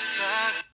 casa.